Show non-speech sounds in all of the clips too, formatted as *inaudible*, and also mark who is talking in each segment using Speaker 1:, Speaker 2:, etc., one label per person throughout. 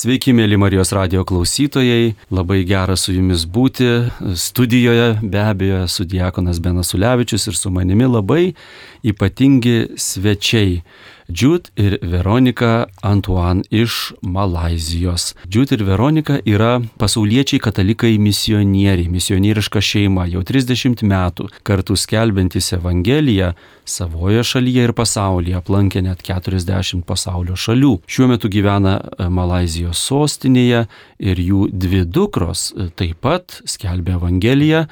Speaker 1: Sveiki, mėly Marijos radio klausytojai, labai gera su jumis būti. Studijoje be abejo su Diekonas Benas Ulevičius ir su manimi labai ypatingi svečiai. Džiut ir Veronika Antuan iš Malazijos. Džiut ir Veronika yra pasauliečiai katalikai misionieriai, misionieriška šeima, jau 30 metų, kartu skelbiantis Evangeliją savoje šalyje ir pasaulyje, aplankė net 40 pasaulio šalių. Šiuo metu gyvena Malazijos sostinėje ir jų dvi dukros taip pat skelbia Evangeliją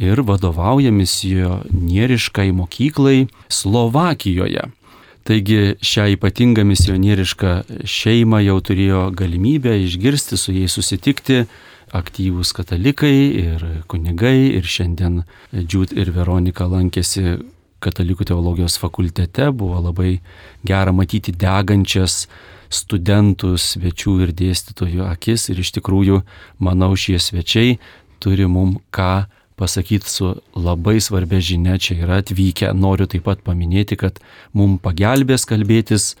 Speaker 1: ir vadovauja misionieriškai mokyklai Slovakijoje. Taigi šią ypatingą misionierišką šeimą jau turėjo galimybę išgirsti, su jais susitikti aktyvūs katalikai ir kunigai ir šiandien Džiūt ir Veronika lankėsi katalikų teologijos fakultete, buvo labai gera matyti degančias studentų, svečių ir dėstytojų akis ir iš tikrųjų, manau, šie svečiai turi mum ką pasakyti su labai svarbia žinia, čia yra atvykę. Noriu taip pat paminėti, kad mums pagelbės kalbėtis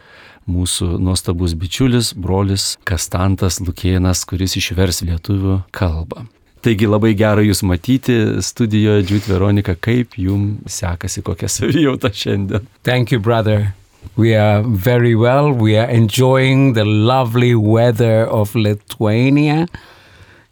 Speaker 1: mūsų nuostabus bičiulis, brolis Kastantas Lukienas, kuris išvers lietuvių kalbą. Taigi labai gera Jūs matyti studijoje, Džiūt Veronika, kaip Jums sekasi, kokia savijauta šiandien.
Speaker 2: Thank you, brother. We are very well. We are enjoying the lovely weather of Lithuania.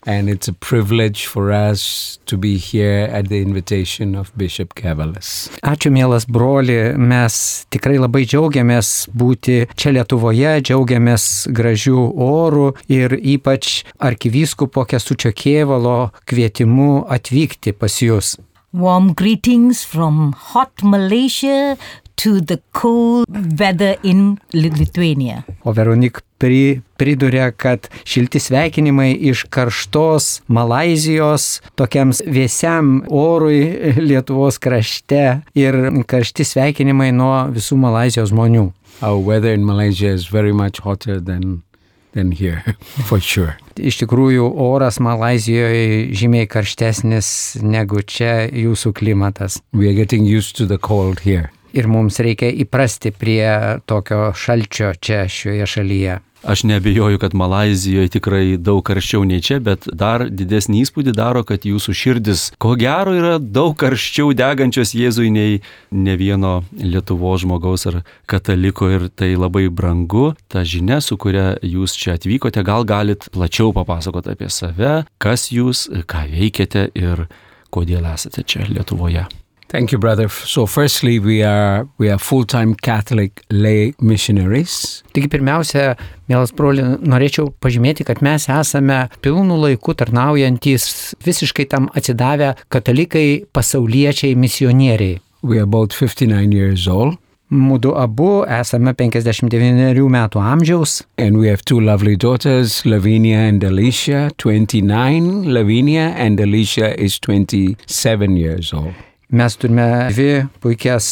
Speaker 2: And it's a privilege for us to be here at the invitation of Bishop Kevalas.
Speaker 3: Ačiū, mielas broli, mes tikrai labai džiaugiamės būti čia Lietuvoje, džiaugiamės gražių orų ir ypač arkivyskupo Kesučio Kievalo kvietimu atvykti pas jūs.
Speaker 4: Warm greetings from hot Malaysia to the cold weather in Lithuania.
Speaker 3: O Veronik pri, priduria, kad šilti sveikinimai iš karštos Malazijos tokiam vėsiam orui Lietuvos krašte ir karšti sveikinimai nuo visų Malazijos žmonių.
Speaker 2: Our weather in Malaysia is very much hotter than than here, *laughs* for sure.
Speaker 3: Iš tikrųjų, oras Malazijoje žymiai karštesnis negu čia jūsų klimatas.
Speaker 2: We are getting used to the cold here.
Speaker 3: Ir mums reikia įprasti prie tokio šalčio čia šioje šalyje.
Speaker 1: Aš nebejoju, kad Malazijoje tikrai daug karščiau nei čia, bet dar didesnį įspūdį daro, kad jūsų širdis, ko gero, yra daug karščiau degančios Jėzui nei ne vieno Lietuvo žmogaus ar kataliko ir tai labai brangu. Ta žinia, su kuria jūs čia atvykote, gal galit plačiau papasakoti apie save, kas jūs, ką veikiate ir kodėl esate čia Lietuvoje.
Speaker 2: Thank you, brother. So, firstly, we are we are full-time Catholic lay missionaries.
Speaker 3: Taigi pirmiausia, mielas broli, norėčiau pažymėti, kad mes esame pilnų laikų tarnaujantis visiškai tam atsidavę katalikai, pasauliečiai, misionieriai.
Speaker 2: We are about 59 years old.
Speaker 3: Mūdu abu esame 59 metų amžiaus.
Speaker 2: And we have two lovely daughters, Lavinia and Alicia, 29. Lavinia and Alicia is 27 years old.
Speaker 3: Mes turime dvi puikias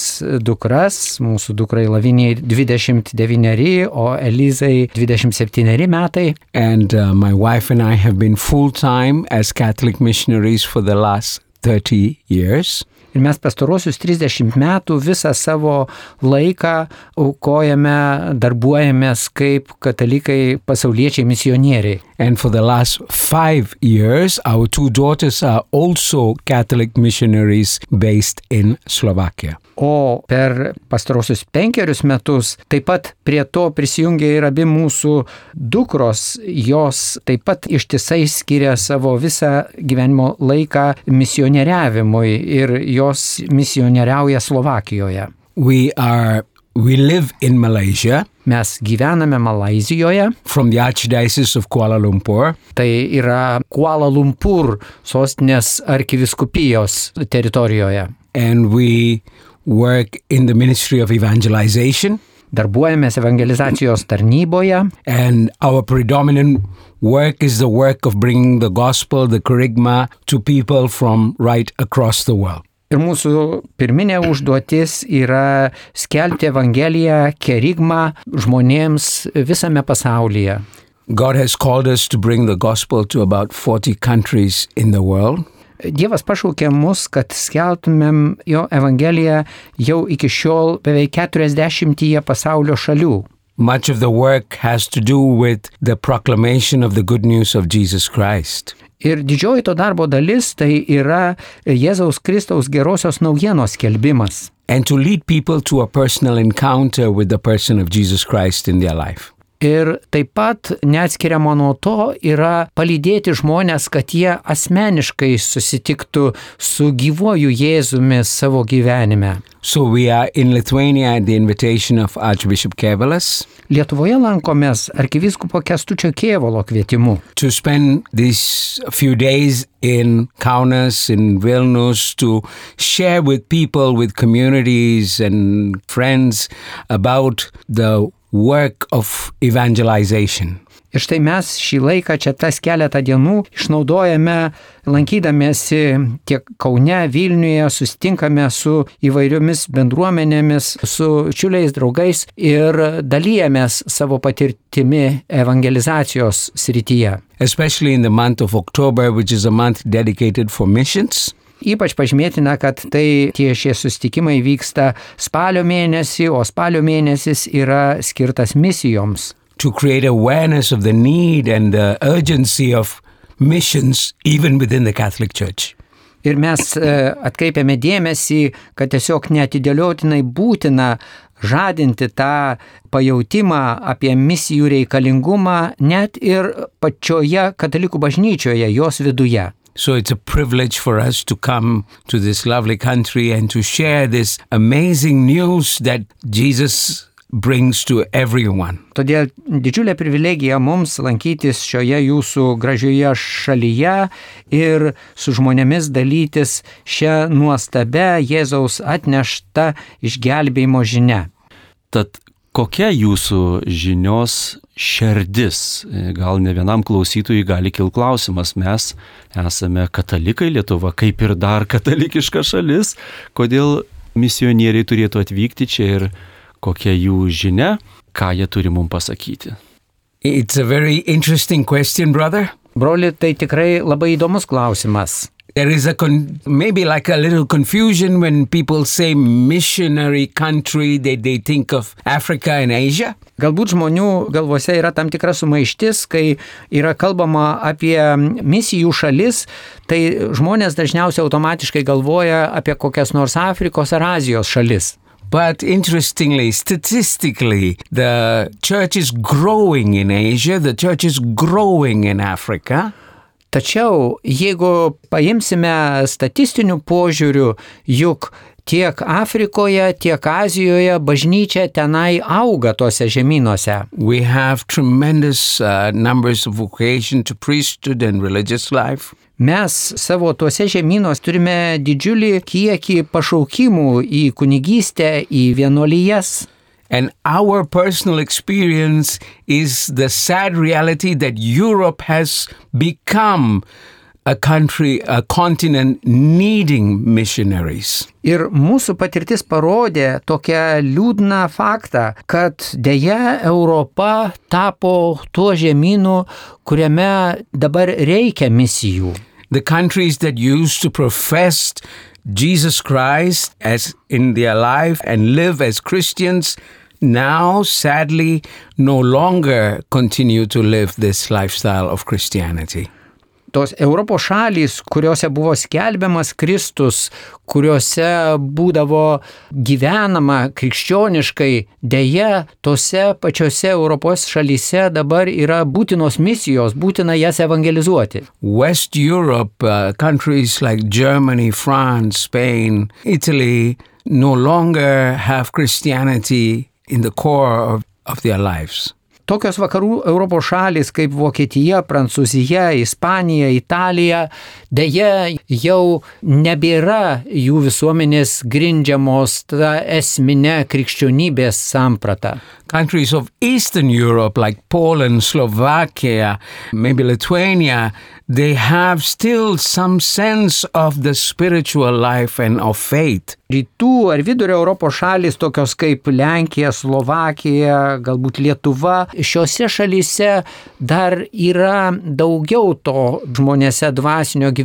Speaker 3: dukras, mūsų dukrai Lavinijai 29, o Elizai 27 metai.
Speaker 2: And uh, my wife and I have been full-time as Catholic missionaries for the last 30 years.
Speaker 3: Ir mes pastarosius 30 metų visą savo laiką aukojame, darbuojamės kaip katalikai pasauliečiai misionieriai.
Speaker 2: And for the last five years, our two daughters are also Catholic missionaries based in Slovakia.
Speaker 3: O per pastarosius penkerius metus taip pat prie to prisijungė ir abi mūsų dukros, jos taip pat ištisai skiria savo visą gyvenimo laiką misionieriavimui ir jos misionieriauja Slovakijoje.
Speaker 2: We are we live in Malaysia.
Speaker 3: Mes gyvename Malazijoje.
Speaker 2: From the Archdiocese of Kuala Lumpur.
Speaker 3: Tai yra Kuala Lumpur sostinės arkiviskupijos teritorijoje.
Speaker 2: And we work in the Ministry of Evangelization.
Speaker 3: Darbuojamės evangelizacijos tarnyboje.
Speaker 2: And our predominant work is the work of bringing the gospel, the kerygma, to people from right across the world.
Speaker 3: Ir mūsų pirminė užduotis yra skelbti Evangeliją, kerigmą žmonėms visame pasaulyje.
Speaker 2: God has called us to bring the gospel to about 40 countries in the world.
Speaker 3: Dievas pašaukė mus, kad skeltumėm jo Evangeliją jau iki šiol beveik 40 pasaulio šalių.
Speaker 2: Much of the work has to do with the proclamation of the good news of Jesus Christ.
Speaker 3: Ir didžioji to darbo dalis tai yra Jėzaus Kristaus gerosios naujienos skelbimas.
Speaker 2: and to lead people to a personal encounter with the person of Jesus Christ in their life.
Speaker 3: Ir taip pat neatskiriama nuo to yra palydėti žmonės, kad jie asmeniškai susitiktų su gyvuoju Jėzumi savo gyvenime.
Speaker 2: So we are in Lithuania at the invitation of Archbishop Kevalas
Speaker 3: Lietuvoje lankomės arkivyskupo Kestučio Kievalo kvietimu.
Speaker 2: to spend these few days in Kaunas, in Vilnius, to share with people, with communities and friends about the work of evangelization.
Speaker 3: Ir štai mes šį laiką čia tas keletą dienų išnaudojame, lankydamėsi tiek Kaune, Vilniuje, susitinkame su įvairiomis bendruomenėmis, su čiuliais draugais ir dalyjamės savo patirtimi evangelizacijos srityje.
Speaker 2: Especially in the month of October, which is a month dedicated for missions.
Speaker 3: Ypač pažymėtina, kad tai tie šie susitikimai vyksta spalio mėnesį, o spalio mėnesis yra skirtas misijoms.
Speaker 2: to create awareness of the need and the urgency of missions even within the Catholic Church.
Speaker 3: Ir mes e, atkreipiame dėmesį, kad tiesiog neatidėliotinai būtina žadinti tą pajūtimą apie misijų reikalingumą net ir pačioje katalikų bažnyčioje, jos viduje.
Speaker 2: So it's a privilege for us to come to this lovely country and to share this amazing news that Jesus brings to everyone.
Speaker 3: Todėl didžiulė privilegija mums lankytis šioje jūsų gražioje šalyje ir su žmonėmis dalytis šią nuostabę Jėzaus atneštą išgelbėjimo žinia.
Speaker 1: Tad kokia jūsų žinios šerdis? Gal ne vienam klausytojui gali kil klausimas, mes esame katalikai Lietuva, kaip ir dar katalikiška šalis, kodėl misionieriai turėtų atvykti čia ir kokia jų žinia, ką jie turi mums pasakyti.
Speaker 2: It's a very interesting question, brother.
Speaker 3: Broli, tai tikrai labai įdomus klausimas.
Speaker 2: There is a con- maybe like a little confusion when people say missionary country, they, they think of Africa and Asia.
Speaker 3: Galbūt žmonių galvose yra tam tikra sumaištis, kai yra kalbama apie misijų šalis, tai žmonės dažniausiai automatiškai galvoja apie kokias nors Afrikos ar Azijos šalis.
Speaker 2: But interestingly, statistically, the church is growing in Asia, the church is growing in Africa.
Speaker 3: Tačiau jeigu paimsime statistinių požiūrių, juk tiek Afrikoje, tiek Azijoje bažnyčia tenai auga tuose žemynuose.
Speaker 2: We have tremendous uh, numbers of vocation to priesthood and religious life.
Speaker 3: Mes savo tuose žemynuose turime didžiulį kiekį pašaukimų į kunigystę, į vienuolijas.
Speaker 2: And our personal experience is the sad reality that Europe has become a country, a continent needing missionaries.
Speaker 3: Ir mūsų patirtis parodė tokią liūdną faktą, kad dėja Europa tapo tuo žemynu, kuriame dabar reikia misijų.
Speaker 2: The countries that used to profess Jesus Christ as in their life and live as Christians now sadly no longer continue to live this lifestyle of Christianity.
Speaker 3: tos Europos šalys, kuriuose buvo skelbiamas Kristus, kuriuose būdavo gyvenama krikščioniškai, dėja, tose pačiose Europos šalyse dabar yra būtinos misijos, būtina jas evangelizuoti.
Speaker 2: West Europe, uh, countries like Germany, France, Spain, Italy, no longer have Christianity in the core of, of their lives.
Speaker 3: Tokios vakarų Europos šalis kaip Vokietija, Prancūzija, Ispanija, Italija, dėja jau nebėra jų visuomenės grindžiamos tą esminę krikščionybės sampratą.
Speaker 2: Countries of Eastern Europe like Poland, Slovakia, maybe Lithuania, they have still some sense of the spiritual life and of faith.
Speaker 3: Rytų ar vidurio Europos šalis, tokios kaip Lenkija, Slovakija, galbūt Lietuva, šiuose šalyse dar yra daugiau to žmonėse dvasinio gyvenimo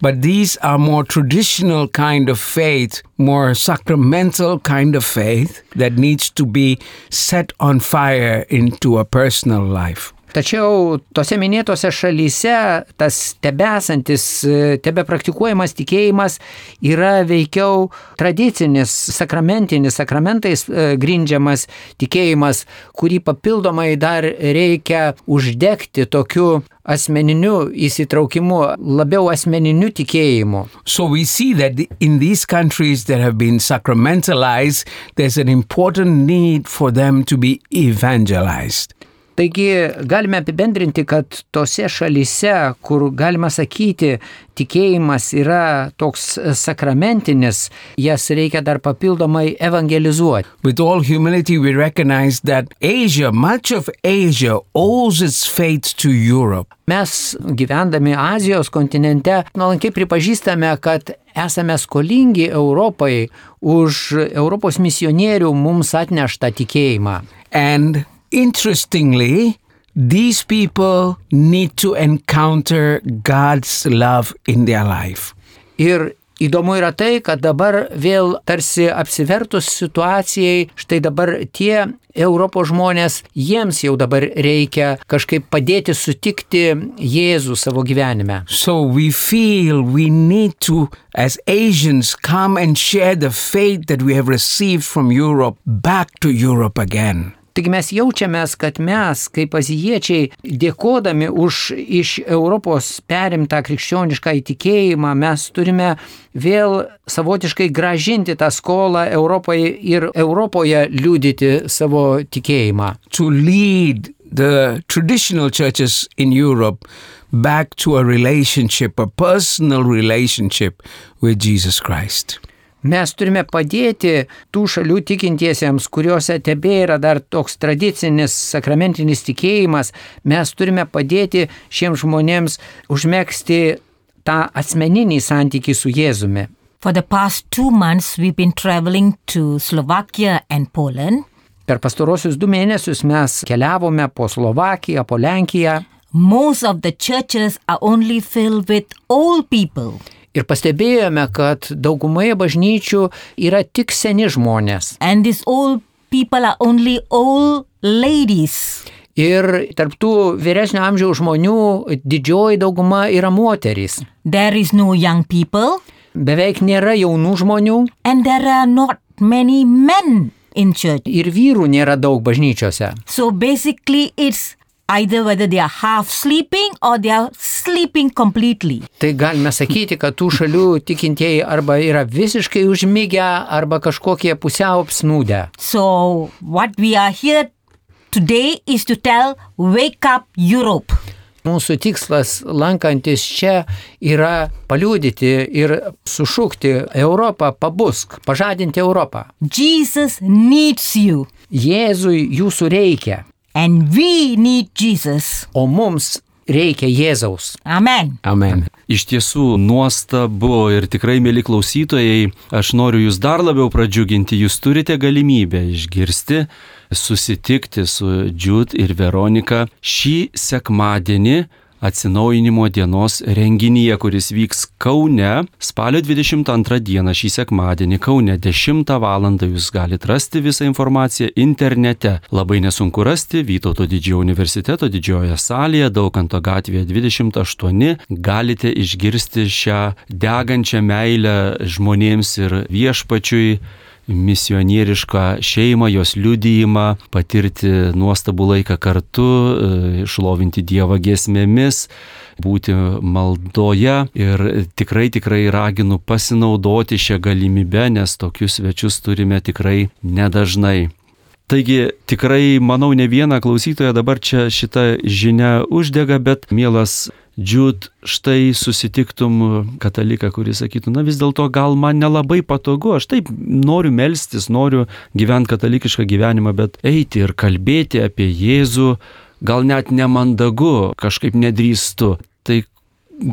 Speaker 2: But these are more traditional kind of faith, more sacramental kind of faith that needs to be set on fire into a personal life.
Speaker 3: Tačiau tose minėtose šalyse tas tebesantis, e, tebe praktikuojamas tikėjimas yra veikiau tradicinis, sakramentinis, sakramentais e, grindžiamas tikėjimas, kurį papildomai dar reikia uždegti tokiu asmeniniu įsitraukimu, labiau asmeniniu tikėjimu.
Speaker 2: So we see that in these countries that have been sacramentalized, there's an important need for them to be evangelized.
Speaker 3: Taigi galime apibendrinti, kad tose šalise, kur galima sakyti, tikėjimas yra toks sakramentinis, jas reikia dar papildomai evangelizuoti.
Speaker 2: With all humility, we recognize that Asia, much of Asia, owes its fate to Europe.
Speaker 3: Mes gyvendami Azijos kontinente nuolankiai pripažįstame, kad esame skolingi Europai už Europos misionierių mums atneštą tikėjimą.
Speaker 2: And interestingly, these people need to encounter God's love in their life.
Speaker 3: Ir įdomu yra tai, kad dabar vėl tarsi apsivertus situacijai, štai dabar tie Europos žmonės, jiems jau dabar reikia kažkaip padėti sutikti Jėzų savo gyvenime.
Speaker 2: So we feel we need to, as Asians, come and share the faith that we have received from Europe back to Europe again.
Speaker 3: Taigi mes jaučiamės, kad mes, kaip azijiečiai, dėkodami už iš Europos perimtą krikščionišką įtikėjimą, mes turime vėl savotiškai gražinti tą skolą Europai ir Europoje liūdyti savo tikėjimą.
Speaker 2: To lead the traditional churches in Europe back to a relationship, a personal relationship with Jesus Christ.
Speaker 3: Mes turime padėti tų šalių tikintiesiems, kuriuose tebėra dar toks tradicinis sakramentinis tikėjimas, mes turime padėti šiems žmonėms užmėgsti tą asmeninį santykį su Jėzumi.
Speaker 4: For the past two months, we've been traveling to Slovakia and Poland.
Speaker 3: Per pastarosius du mėnesius mes keliavome po Slovakiją, po Lenkiją
Speaker 4: Most of the churches are only filled with old people.
Speaker 3: Ir pastebėjome, kad daugumoje bažnyčių yra tik seni žmonės.
Speaker 4: And these old people are only old ladies.
Speaker 3: Ir tarptų vyresnio amžiaus žmonių didžioji dauguma yra moterys.
Speaker 4: There is no young people,
Speaker 3: Beveik nėra jaunų žmonių
Speaker 4: and there are not many men in church.
Speaker 3: ir vyrų nėra daug bažnyčiose.
Speaker 4: So basically, it's either whether they are half sleeping or they are sleeping completely.
Speaker 3: Tai galime sakyti, kad tų šalių tikintieji arba yra visiškai užmygę, arba kažkokie pusiau apsnūdę.
Speaker 4: So, what we are here today is to tell wake up Europe.
Speaker 3: Mūsų tikslas lankantis čia yra paliūdyti ir sušukti Europą, pabusk, pažadinti Europą.
Speaker 4: Jesus needs you,
Speaker 3: Jėzui jūsų reikia,
Speaker 4: and we need Jesus.
Speaker 3: o mums reikia Jėzaus.
Speaker 4: Amen.
Speaker 2: Amen.
Speaker 1: Iš tiesų nuostabu ir tikrai, mėly klausytojai, aš noriu jūs dar labiau pradžiuginti, jūs turite galimybę išgirsti, susitikti su Džiut ir Veronika šį sekmadienį atsinaujinimo dienos renginyje, kuris vyks Kaune spalio 22 dieną šį sekmadienį Kaune 10 val. Jūs galite rasti visą informaciją internete. Labai nesunku rasti Vytauto didžiojo universiteto didžiojoje salėje, Daukanto gatvėje 28. Galite išgirsti šią degančią meilę žmonėms ir viešpačiui misionierišką šeimą, jos liudijimą, patirti nuostabų laiką kartu, e, šlovinti Dievą giesmėmis, būti maldoje ir tikrai, tikrai raginu pasinaudoti šią galimybę, nes tokius svečius turime tikrai nedažnai. Taigi tikrai, manau, ne vieną klausytoją dabar čia šitą žinią uždega, bet mielas Džiut, štai susitiktum kataliką, kuris sakytų, na vis dėlto gal man nelabai patogu, aš taip noriu melstis, noriu gyventi katalikišką gyvenimą, bet eiti ir kalbėti apie Jėzų gal net nemandagu, kažkaip nedrįstu. Tai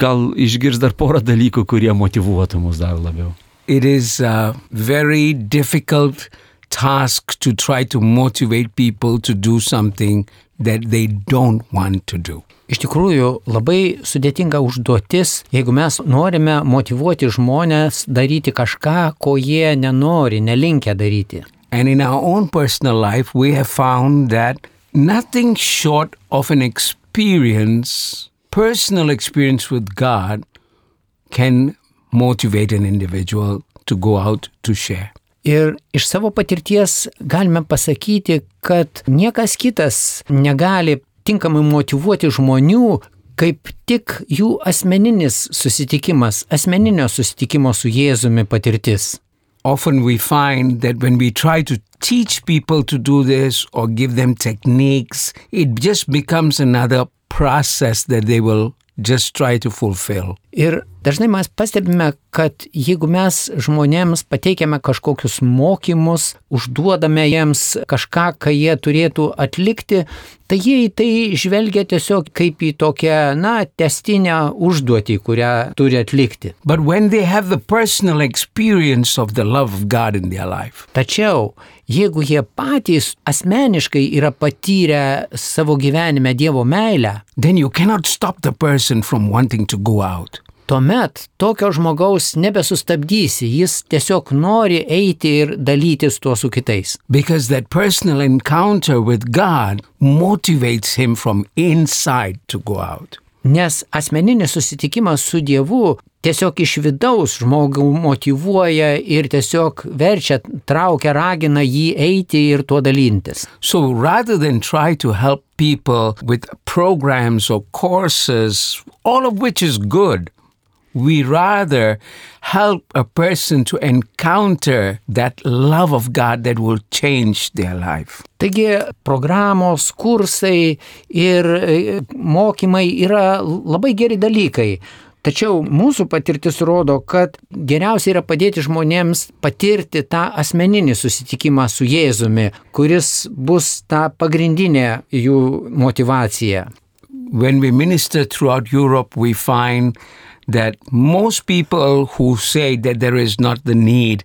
Speaker 1: gal išgirs dar porą dalykų, kurie motivuotų mus dar labiau.
Speaker 2: It is uh, very difficult task to try to motivate people to do something that they don't want to do.
Speaker 3: Iš tikrųjų, labai sudėtinga užduotis, jeigu mes norime motivuoti žmonės daryti kažką, ko jie nenori, nelinkia daryti.
Speaker 2: And in our own personal life, we have found that nothing short of an experience, personal experience with God, can motivate an individual to go out to share.
Speaker 3: Ir iš savo patirties galime pasakyti, kad niekas kitas negali tinkamai motivuoti žmonių, kaip tik jų asmeninis susitikimas, asmeninio susitikimo su Jėzumi patirtis.
Speaker 2: Often we find that when we try to teach people to do this or give them techniques, it just becomes another process that they will just try to fulfill.
Speaker 3: Ir dažnai mes pastebime, kad jeigu mes žmonėms pateikiame kažkokius mokymus, užduodame jiems kažką, ką jie turėtų atlikti, tai jie į tai žvelgia tiesiog kaip į tokią, na, testinę užduotį, kurią turi atlikti.
Speaker 2: But when they have the personal experience of the love of God in their life,
Speaker 3: Tačiau jeigu jie patys asmeniškai yra patyrę savo gyvenime Dievo meilę,
Speaker 2: then you cannot stop the person from wanting to go out.
Speaker 3: Tuomet tokio žmogaus nebesustabdysi, jis tiesiog nori eiti ir dalytis tuo su kitais.
Speaker 2: Because that personal encounter with God motivates him from inside to go out.
Speaker 3: Nes asmeninis susitikimas su Dievu tiesiog iš vidaus žmogų motivuoja ir tiesiog verčia, traukia, ragina jį eiti ir tuo dalintis.
Speaker 2: So rather than try to help people with programs or courses, all of which is good, we rather help a person to encounter that love of God that will change their life.
Speaker 3: Taigi programos, kursai ir e, mokymai yra labai geri dalykai. Tačiau mūsų patirtis rodo, kad geriausia yra padėti žmonėms patirti tą asmeninį susitikimą su Jėzumi, kuris bus ta pagrindinė jų motivacija.
Speaker 2: When we minister throughout Europe, we find that most people who say that there is not the need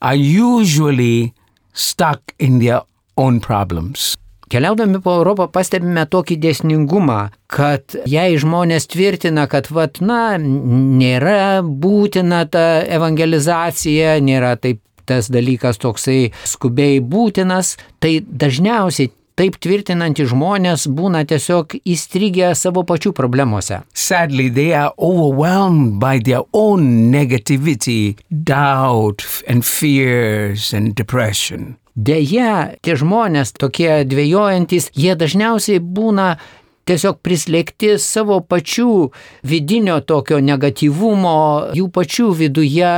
Speaker 2: are usually stuck in their own problems.
Speaker 3: Keliaudami po Europą pastebime tokį dėsningumą, kad jei žmonės tvirtina, kad vat, na, nėra būtina ta evangelizacija, nėra taip tas dalykas toksai skubiai būtinas, tai dažniausiai taip tvirtinantys žmonės būna tiesiog įstrigę savo pačių problemose.
Speaker 2: Sadly, they are overwhelmed by their own negativity, doubt, and fears and depression.
Speaker 3: Deja, tie žmonės tokie dvėjojantis, jie dažniausiai būna tiesiog prislėgti savo pačių vidinio tokio negatyvumo, jų pačių viduje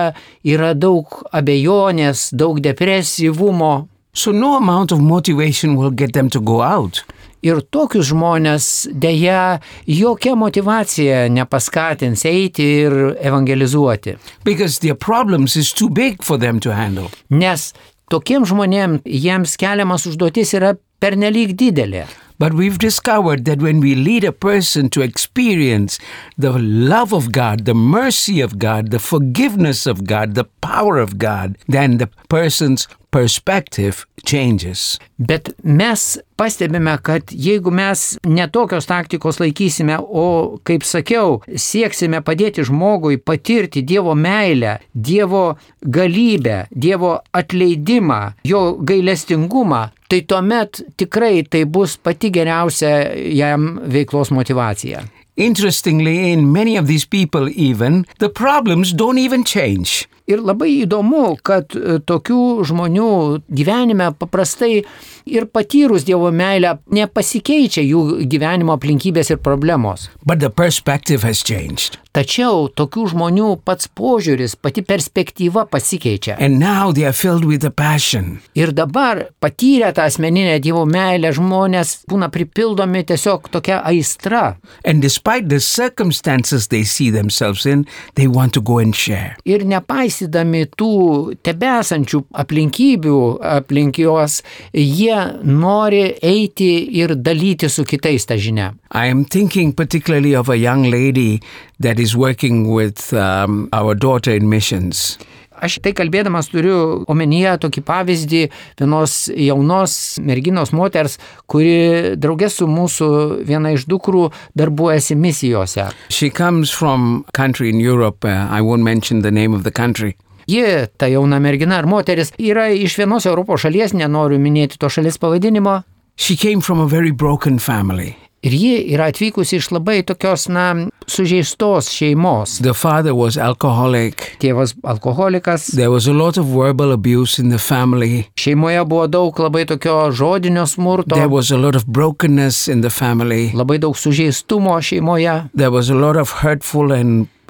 Speaker 3: yra daug abejonės, daug depresyvumo.
Speaker 2: So, no amount of motivation will get them to go out.
Speaker 3: Ir tokius žmonės dėja jokia motivacija nepaskatins eiti ir evangelizuoti.
Speaker 2: because their problems is too big for them to handle.
Speaker 3: Nes tokiem žmonėm jiems keliamas užduotis yra pernelyg didelė.
Speaker 2: But we've discovered that when we lead a person to experience the love of God, the mercy of God, the forgiveness of God, the power of God, then the person's perspective changes.
Speaker 3: Bet mes pastebime, kad jeigu mes netokios taktikos laikysime, o, kaip sakiau, sieksime padėti žmogui patirti Dievo meilę, Dievo galybę, Dievo atleidimą, jo gailestingumą, tai tuomet tikrai tai bus pati geriausia jam veiklos motivacija.
Speaker 2: Interestingly, in many of these people, even, the problems don't even change.
Speaker 3: Ir labai įdomu, kad e, tokių žmonių gyvenime paprastai ir patyrus Dievo meilę nepasikeičia jų gyvenimo aplinkybės ir problemos. Tačiau tokių žmonių pats požiūris, pati perspektyva pasikeičia.
Speaker 2: And now they are filled with a passion.
Speaker 3: Ir dabar patyrę tą asmeninę Dievo meilę žmonės būna pripildomi tiesiog tokia aistra.
Speaker 2: In.
Speaker 3: Ir nepaisydami tų tebesančių aplinkybių aplink juos, jie nori eiti ir dalyti su kitais tą žinią.
Speaker 2: That is working with um, our daughter in missions.
Speaker 3: Aš tai kalbėdamas turiu omenyje tokį pavyzdį vienos jaunos merginos moters, kuri draugės su mūsų viena iš dukrų darbuojasi misijose.
Speaker 2: She comes from country in Europe. Uh, I won't mention the name of the country.
Speaker 3: Ji, ta jauna mergina ar moteris, yra iš vienos Europos šalies, nenoriu minėti to šalies pavadinimo.
Speaker 2: She came from a very broken family.
Speaker 3: Ir ji yra atvykusi iš labai tokios, na, sužeistos šeimos.
Speaker 2: The father was alcoholic.
Speaker 3: Tėvas alkoholikas,
Speaker 2: There was a lot of verbal abuse in the family.
Speaker 3: šeimoje buvo daug labai tokio žodinio smurto,
Speaker 2: There was a lot of brokenness in the family.
Speaker 3: labai daug sužeistumo šeimoje.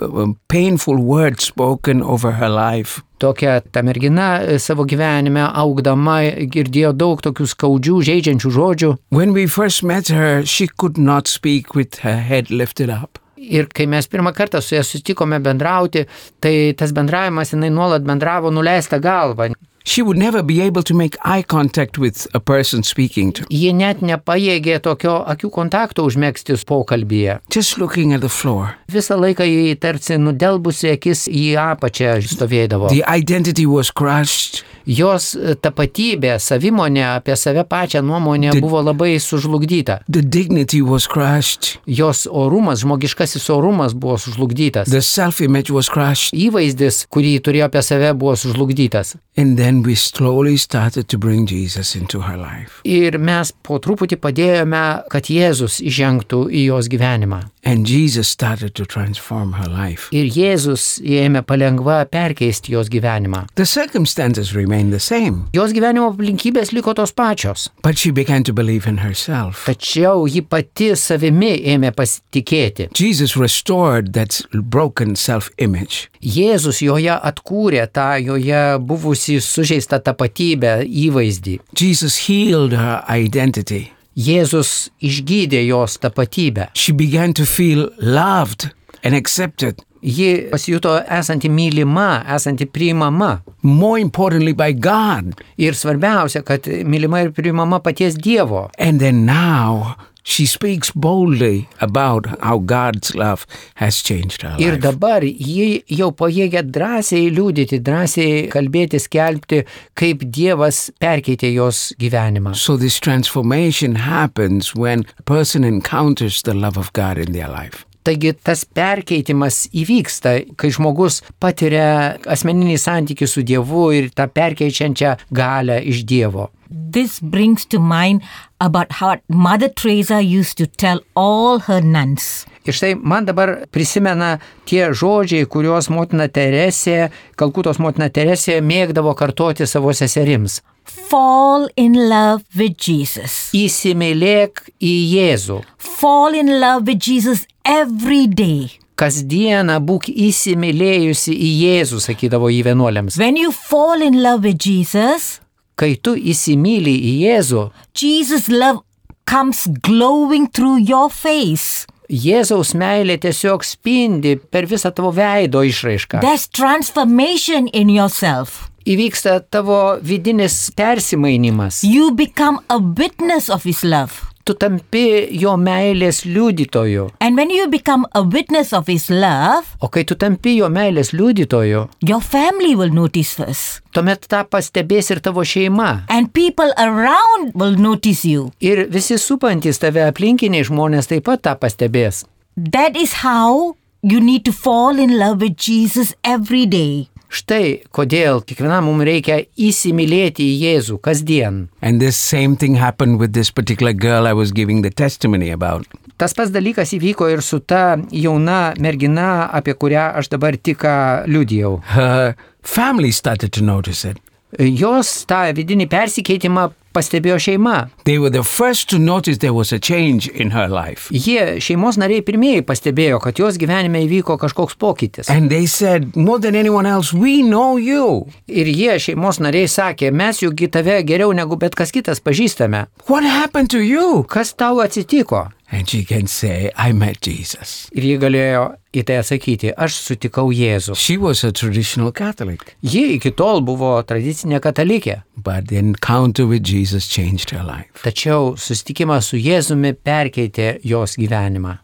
Speaker 2: Uh, painful words spoken over her life.
Speaker 3: Tokia ta mergina e, savo gyvenime augdama girdėjo daug tokių skaudžių, žaidžiančių žodžių.
Speaker 2: When we first met her, she could not speak with her head lifted up.
Speaker 3: Ir kai mes pirmą kartą su ja susitikome bendrauti, tai tas bendravimas jinai nuolat bendravo nuleista galva.
Speaker 2: She would never be able to make eye contact with a person speaking to.
Speaker 3: Ji net nepajėgė tokio akių kontakto užmėgsti pokalbėje.
Speaker 2: Just looking at the floor.
Speaker 3: Visą laiką jį tarsi nudelbusi akis į apačią stovėdavo.
Speaker 2: The identity was crushed.
Speaker 3: Jos e, tapatybė, savimonė apie save pačią nuomonę
Speaker 2: Did-
Speaker 3: buvo labai sužlugdyta.
Speaker 2: The dignity was crushed.
Speaker 3: Jos orumas, žmogiškasis orumas buvo sužlugdytas.
Speaker 2: The self image was crushed.
Speaker 3: Įvaizdis, kurį turėjo apie save, buvo sužlugdytas.
Speaker 2: And then we slowly started to bring Jesus into her life.
Speaker 3: Ir mes po truputį padėjome, kad Jėzus įžengtų į jos gyvenimą.
Speaker 2: And Jesus started to transform her life.
Speaker 3: Ir Jėzus ėmė palengva perkeisti jos gyvenimą.
Speaker 2: The circumstances remained the same,
Speaker 3: Jos gyvenimo aplinkybės liko tos pačios.
Speaker 2: but she began to believe in herself.
Speaker 3: Tačiau ji pati savimi ėmė pasitikėti.
Speaker 2: Jesus restored that broken self image.
Speaker 3: Jėzus joje atkūrė tą joje buvusi sužeistą tapatybę, įvaizdį.
Speaker 2: Jesus healed her identity.
Speaker 3: Jėzus išgydė jos tapatybę.
Speaker 2: She began to feel loved and accepted,
Speaker 3: Ji pasijuto esanti mylima, esanti priimama.
Speaker 2: more importantly, by God.
Speaker 3: Ir svarbiausia, kad mylima ir priimama paties Dievo.
Speaker 2: And then now she speaks boldly about how God's love has changed her
Speaker 3: Ir
Speaker 2: life.
Speaker 3: dabar ji jau pajėgia drąsiai liūdėti, drąsiai kalbėti, skelbti, kaip Dievas perkeitė jos gyvenimą.
Speaker 2: So this transformation happens when a person encounters the love of God in their life.
Speaker 3: Taigi tas perkeitimas įvyksta, kai žmogus patiria asmeninį santykių su Dievu ir tą perkeičiančią galę iš Dievo.
Speaker 4: This brings to mind about how Mother Teresa used to tell all her nuns.
Speaker 3: Ir štai man dabar prisimena tie žodžiai, kuriuos motina Teresė, Kalkutos motina Teresė mėgdavo kartoti savo seserims.
Speaker 4: Fall in love with Jesus.
Speaker 3: Įsimylėk į Jėzų.
Speaker 4: Fall in love with Jesus every day.
Speaker 3: Kasdieną būk įsimylėjusi į Jėzų, sakydavo į vienuoliams.
Speaker 4: When you fall in love with Jesus,
Speaker 3: Kai tu įsimylį į Jėzų,
Speaker 4: Jesus' love comes glowing through your face.
Speaker 3: Jėzaus meilė tiesiog spindi per visą tavo veido išraišką.
Speaker 4: There's transformation in yourself.
Speaker 3: Įvyksta tavo vidinis persimainimas.
Speaker 4: You become a witness of His love.
Speaker 3: Tu tampi jo meilės liudytoju.
Speaker 4: And when you become a witness of His love,
Speaker 3: O kai tu tampi jo meilės liudytoju,
Speaker 4: your family will notice first.
Speaker 3: tuomet tą pastebės ir tavo šeima.
Speaker 4: And people around will notice you.
Speaker 3: Ir visi supantys tave aplinkiniai žmonės taip pat tą pastebės.
Speaker 4: That is how you need to fall in love with Jesus every day.
Speaker 3: Štai kodėl kiekvienam mums reikia įsimylėti į Jėzų kasdien.
Speaker 2: And this same thing happened with this particular girl I was giving the testimony about.
Speaker 3: Tas pats dalykas įvyko ir su ta jauna mergina, apie kurią aš dabar tik liudijau.
Speaker 2: Her family started to notice it.
Speaker 3: Jos tą vidinį persikeitimą pastebėjo šeima.
Speaker 2: They were the first to notice there was a change in her life.
Speaker 3: Jie, šeimos nariai, pirmieji pastebėjo, kad jos gyvenime įvyko kažkoks pokytis.
Speaker 2: And they said, more than anyone else, we know you.
Speaker 3: Ir jie, šeimos nariai, sakė, mes juk tave geriau negu bet kas kitas pažįstame.
Speaker 2: What happened to you?
Speaker 3: Kas tau atsitiko?
Speaker 2: And she can say, I met Jesus.
Speaker 3: Ir ji galėjo į tai atsakyti, aš sutikau Jėzų.
Speaker 2: She was a traditional Catholic,
Speaker 3: Ji iki tol buvo tradicinė katalikė.
Speaker 2: but the encounter with Jesus changed her life.
Speaker 3: Tačiau susitikimas su Jėzumi perkeitė jos gyvenimą.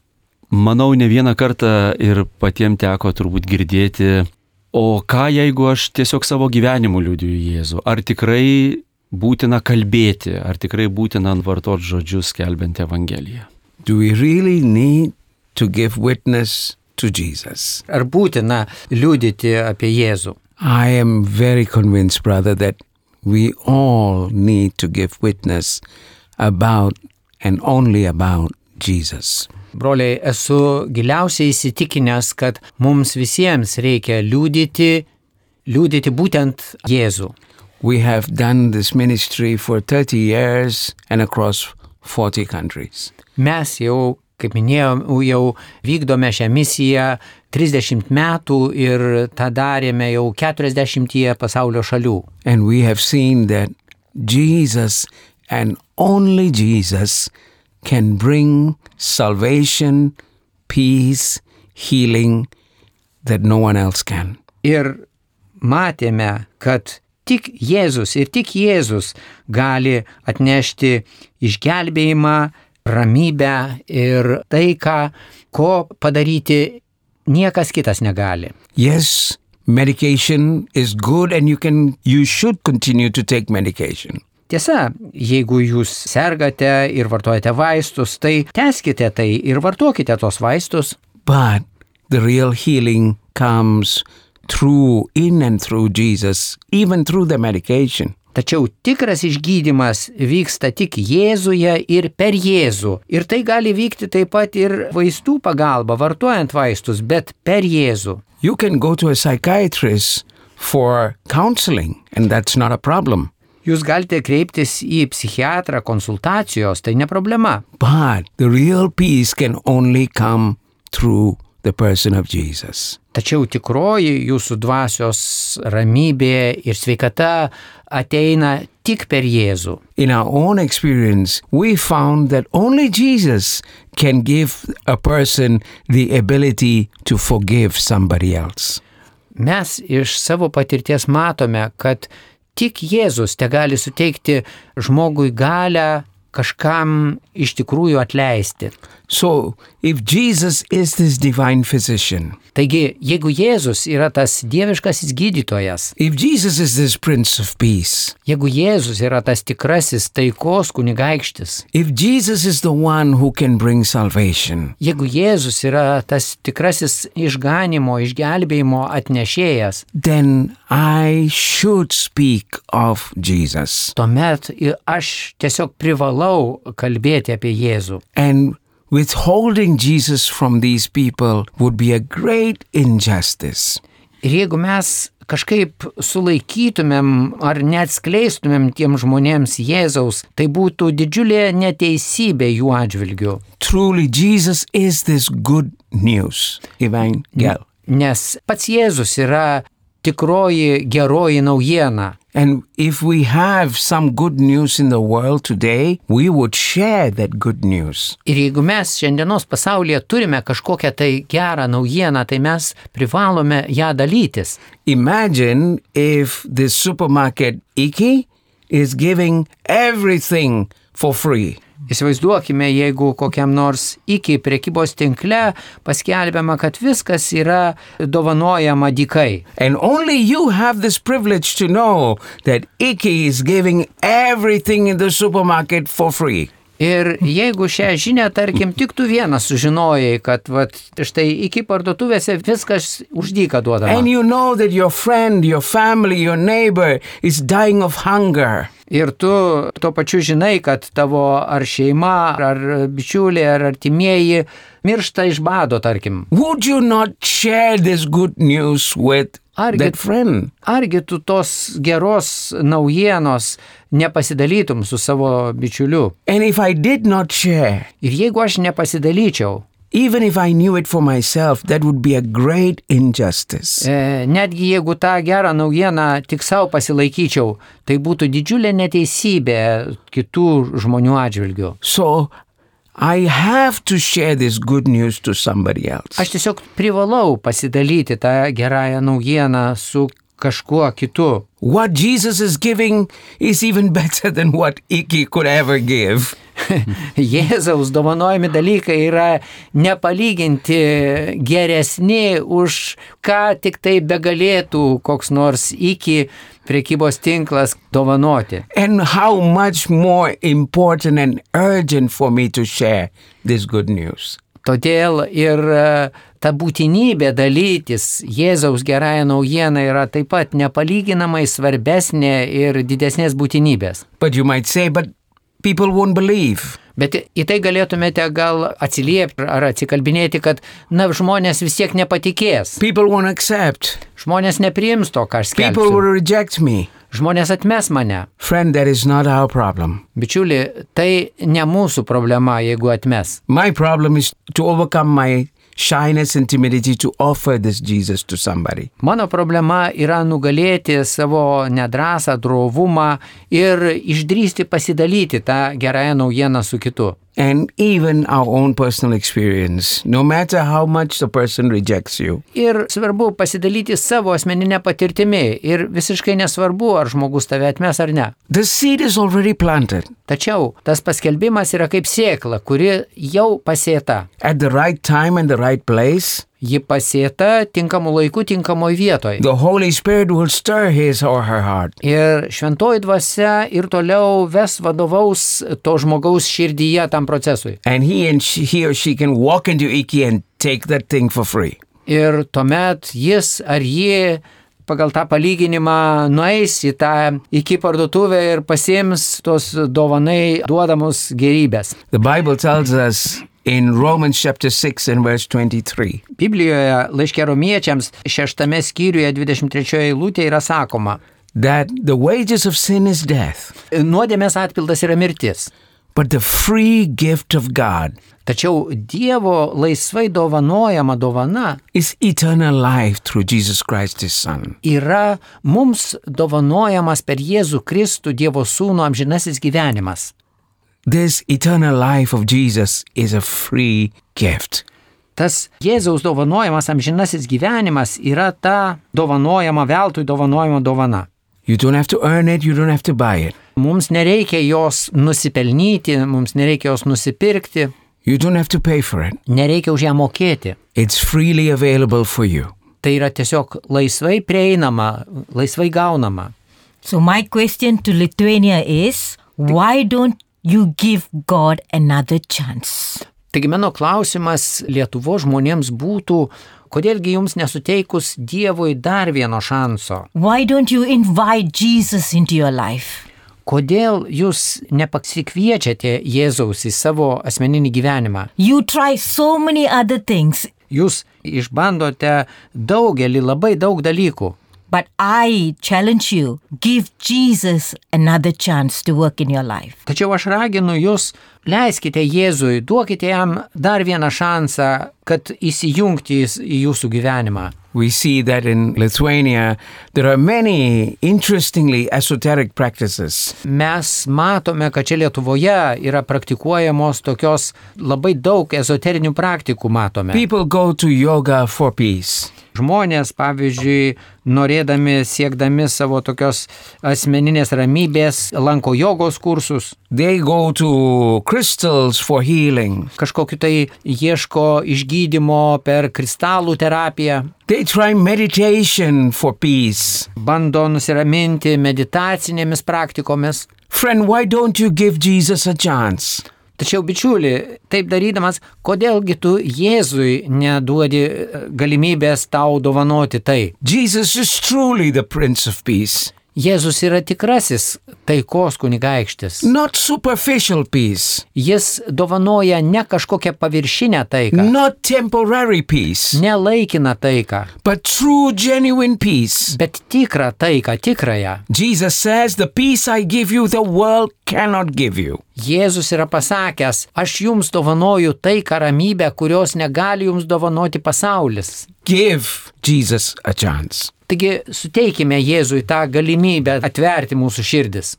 Speaker 1: Manau, ne vieną kartą ir patiems teko turbūt girdėti O ką jeigu aš tiesiog savo gyvenimu liūdiju Jėzų? Ar tikrai būtina kalbėti, ar tikrai būtina ant vartot žodžius skelbiant Evangeliją?
Speaker 2: Do we really need to give witness to Jesus?
Speaker 3: Ar būtina liūdyti apie Jėzų?
Speaker 2: I am very convinced, brother, that we all need to give witness about and only about Jesus.
Speaker 3: Broliai, esu giliausiai įsitikinęs, kad mums visiems reikia liūdyti, liūdyti būtent Jėzų.
Speaker 2: We have done this ministry for 30 years and across 40 countries.
Speaker 3: Mes jau, kaip minėjau, jau vykdome šią misiją 30 metų ir tą darėme jau 40 pasaulio šalių.
Speaker 2: And we have seen that Jesus and only Jesus can bring salvation, peace, healing that no one else can.
Speaker 3: Ir matėme, kad tik Jėzus ir tik Jėzus gali atnešti išgelbėjimą, ramybę ir taiką, ko padaryti niekas kitas negali.
Speaker 2: Yes, medication is good and you can you should continue to take medication.
Speaker 3: Tiesa, jeigu jūs sergate ir vartojate vaistus, tai teskite tai ir vartokite tos vaistus.
Speaker 2: But the real healing comes through in and through Jesus, even through the medication.
Speaker 3: Tačiau tikras išgydymas vyksta tik Jėzuje ir per Jėzų. Ir tai gali vykti taip pat ir vaistų pagalba, vartojant vaistus, bet per Jėzų.
Speaker 2: You can go to a psychiatrist for counseling, and that's not a problem.
Speaker 3: Jūs galite kreiptis į psichiatrą konsultacijos, tai ne problema.
Speaker 2: But the real peace can only come through
Speaker 3: Tačiau tikroji jūsų dvasios ramybė ir sveikata ateina tik per Jėzų.
Speaker 2: In our own experience, we found that only Jesus can give a person the ability to forgive somebody else.
Speaker 3: Mes iš savo patirties matome, kad tik Jėzus te gali suteikti žmogui galę kažkam iš tikrųjų atleisti.
Speaker 2: So, if Jesus is this divine physician,
Speaker 3: Taigi, jeigu Jėzus yra tas dieviškasis gydytojas,
Speaker 2: if Jesus is this Prince of Peace,
Speaker 3: jeigu Jėzus yra tas tikrasis taikos kunigaikštis,
Speaker 2: if Jesus is the one who can bring salvation,
Speaker 3: jeigu Jėzus yra tas tikrasis išganimo, išgelbėjimo atnešėjas,
Speaker 2: then I should speak of Jesus.
Speaker 3: tuomet aš tiesiog privalau kalbėti apie Jėzų.
Speaker 2: And withholding Jesus from these people would be a great injustice.
Speaker 3: Ir jeigu mes kažkaip sulaikytumėm ar neatskleistumėm tiem žmonėms Jėzaus, tai būtų didžiulė neteisybė jų atžvilgių.
Speaker 2: Truly, Jesus is this good news. Evangel.
Speaker 3: Nes pats Jėzus yra tikroji geroji naujiena.
Speaker 2: And if we have some good news in the world today, we would share that good news.
Speaker 3: Ir jeigu mes šiandienos pasaulyje turime kažkokią tai gerą naujieną, tai mes privalome ją dalytis.
Speaker 2: Imagine if the supermarket Iki is giving everything for free.
Speaker 3: Įsivaizduokime, jeigu kokiam nors iki prekybos tinkle paskelbiama, kad viskas yra dovanojama dikai.
Speaker 2: Know that Iki is giving everything in the supermarket for free.
Speaker 3: Ir jeigu šią žinią, tarkim, tik tu vienas sužinojai, kad vat, štai iki parduotuvėse viskas uždyka duodama.
Speaker 2: And you know that your friend, your family, your neighbor is dying of hunger.
Speaker 3: Ir tu tuo pačiu žinai, kad tavo ar šeima, ar bičiuliai, ar artimieji miršta iš bado, tarkim.
Speaker 2: Would you not share this good news with
Speaker 3: Argi-? Argi tu tos geros naujienos nepasidalytum su savo bičiuliu?
Speaker 2: And if I did not share,
Speaker 3: Ir jeigu aš nepasidalyčiau,
Speaker 2: even if I knew it for myself, that would be a great injustice.
Speaker 3: e, netgi jeigu tą gerą naujieną tik savo pasilaikyčiau, tai būtų didžiulė neteisybė kitų žmonių atžvilgių.
Speaker 2: So
Speaker 3: Aš tiesiog privalau pasidalyti tą gerąją naujieną su kažkuo kitu.
Speaker 2: What Jesus is giving is even better than what Iki could ever give. *laughs*
Speaker 3: Jėzaus dovanojami dalykai yra nepalyginti geresni už ką tik tai begalėtų koks nors iki prekybos tinklas dovanoti.
Speaker 2: And how much more important and urgent for me to share this good news.
Speaker 3: Todėl ir e, ta būtinybė dalytis Jėzaus gerąją naujieną yra taip pat nepalyginamai svarbesnė ir didesnės būtinybės.
Speaker 2: But you might say, but people won't believe.
Speaker 3: Bet į tai galėtumėte gal atsiliepti ar atsikalbinėti, kad, na, žmonės vis tiek nepatikės.
Speaker 2: People won't accept.
Speaker 3: Žmonės nepriims to, ką aš
Speaker 2: People
Speaker 3: skelbiu.
Speaker 2: will reject me.
Speaker 3: Žmonės atmes mane.
Speaker 2: Friend, that is not our problem.
Speaker 3: Bičiuli, tai ne mūsų problema, jeigu atmes.
Speaker 2: My problem is to overcome my shyness and timidity to offer this Jesus to somebody.
Speaker 3: Mano problema yra nugalėti savo nedrąsą, drovumą ir išdrysti pasidalyti tą gerąją naujieną su kitu.
Speaker 2: And even our own personal experience, no matter how much the person rejects you,
Speaker 3: Ir svarbu pasidalyti savo asmeninę patirtimį ir visiškai nesvarbu, ar žmogus tave atmes ar ne.
Speaker 2: the seed is already planted.
Speaker 3: Tačiau tas paskelbimas yra kaip sėkla, kuri jau pasėta.
Speaker 2: At the right time and the right place,
Speaker 3: Ji pasėta tinkamu laiku, tinkamoje vietoje.
Speaker 2: the Holy Spirit will stir his or her heart.
Speaker 3: Ir šventoji dvasia ir toliau ves vadovaus to žmogaus širdyje tam procesui.
Speaker 2: She, he or she can walk into Iki and take that thing for free.
Speaker 3: Ir tuomet jis ar ji pagal tą palyginimą nueis į tą iki parduotuvę ir pasiims tos dovanai duodamus gerybės.
Speaker 2: The Bible tells us in Romans chapter 6 and verse 23
Speaker 3: Biblijoje laiškė romiečiams šeštame skyriuje 23 eilutė yra sakoma,
Speaker 2: that the wages of sin is death,
Speaker 3: nuodėmės atpildas yra mirtis.
Speaker 2: but the free gift of God
Speaker 3: Tačiau Dievo laisvai dovanojama dovana
Speaker 2: is eternal life through Jesus Christ his Son.
Speaker 3: yra mums dovanojamas per Jėzų Kristų Dievo Sūnų amžinasis gyvenimas.
Speaker 2: This eternal life of Jesus is a free gift.
Speaker 3: Tas Jėzaus dovanojamas amžinasis gyvenimas yra ta dovanojama veltui dovanojama dovana.
Speaker 2: You don't have to earn it, you don't have to buy it.
Speaker 3: Mums nereikia jos nusipelnyti, mums nereikia jos nusipirkti,
Speaker 2: You don't have to pay for it.
Speaker 3: nereikia už ją mokėti.
Speaker 2: It's freely available for you.
Speaker 3: Tai yra tiesiog laisvai prieinama, laisvai gaunama.
Speaker 4: So my question to Lithuania is why don't you give God another chance?
Speaker 3: Taigi mano klausimas Lietuvo žmonėms būtų, kodėlgi jums nesuteikus Dievui dar vieno šanso?
Speaker 4: Why don't you invite Jesus into your life?
Speaker 3: Kodėl jūs nepasikviečiate Jėzaus į savo asmeninį gyvenimą?
Speaker 4: You try so many other things,
Speaker 3: Jūs išbandote daugelį, labai daug dalykų.
Speaker 4: But I challenge you give Jesus another chance to work in your life.
Speaker 3: Tačiau aš raginu jūs, leiskite Jėzui, duokite jam dar vieną šansą, kad įsijungti į jūsų gyvenimą.
Speaker 2: We see that in Lithuania there are many interestingly esoteric practices.
Speaker 3: Mes matome, kad čia Lietuvoje yra praktikuojamos tokios labai daug ezoterinių praktikų matome.
Speaker 2: People go to yoga for peace.
Speaker 3: Žmonės, pavyzdžiui, norėdami, siekdami savo tokios asmeninės ramybės, lanko jogos kursus,
Speaker 2: They go to crystals for healing.
Speaker 3: kažkokiu tai ieško išgydymo per kristalų terapiją,
Speaker 2: They try meditation for peace.
Speaker 3: bando nusiraminti meditacinėmis praktikomis.
Speaker 2: Friend, why don't you give Jesus a chance?
Speaker 3: Tačiau, bičiuli, taip darydamas, kodėlgi tu Jėzui neduodi e, galimybės tau dovanoti tai?
Speaker 2: Jesus is truly the Prince of Peace,
Speaker 3: Jėzus yra tikrasis taikos kunigaikštis.
Speaker 2: not superficial peace,
Speaker 3: Jis dovanoja ne kažkokią paviršinę taiką,
Speaker 2: not temporary peace,
Speaker 3: ne laikiną taiką,
Speaker 2: but true, genuine peace.
Speaker 3: bet tikrą taiką, tikrąją.
Speaker 2: Jesus says, The peace I give you, the world cannot give you.
Speaker 3: Jėzus yra pasakęs, aš jums dovanoju taiką ramybę, kurios negali jums dovanoti pasaulis.
Speaker 2: Give Jesus a chance.
Speaker 3: Taigi suteikime Jėzui tą galimybę atverti mūsų širdis.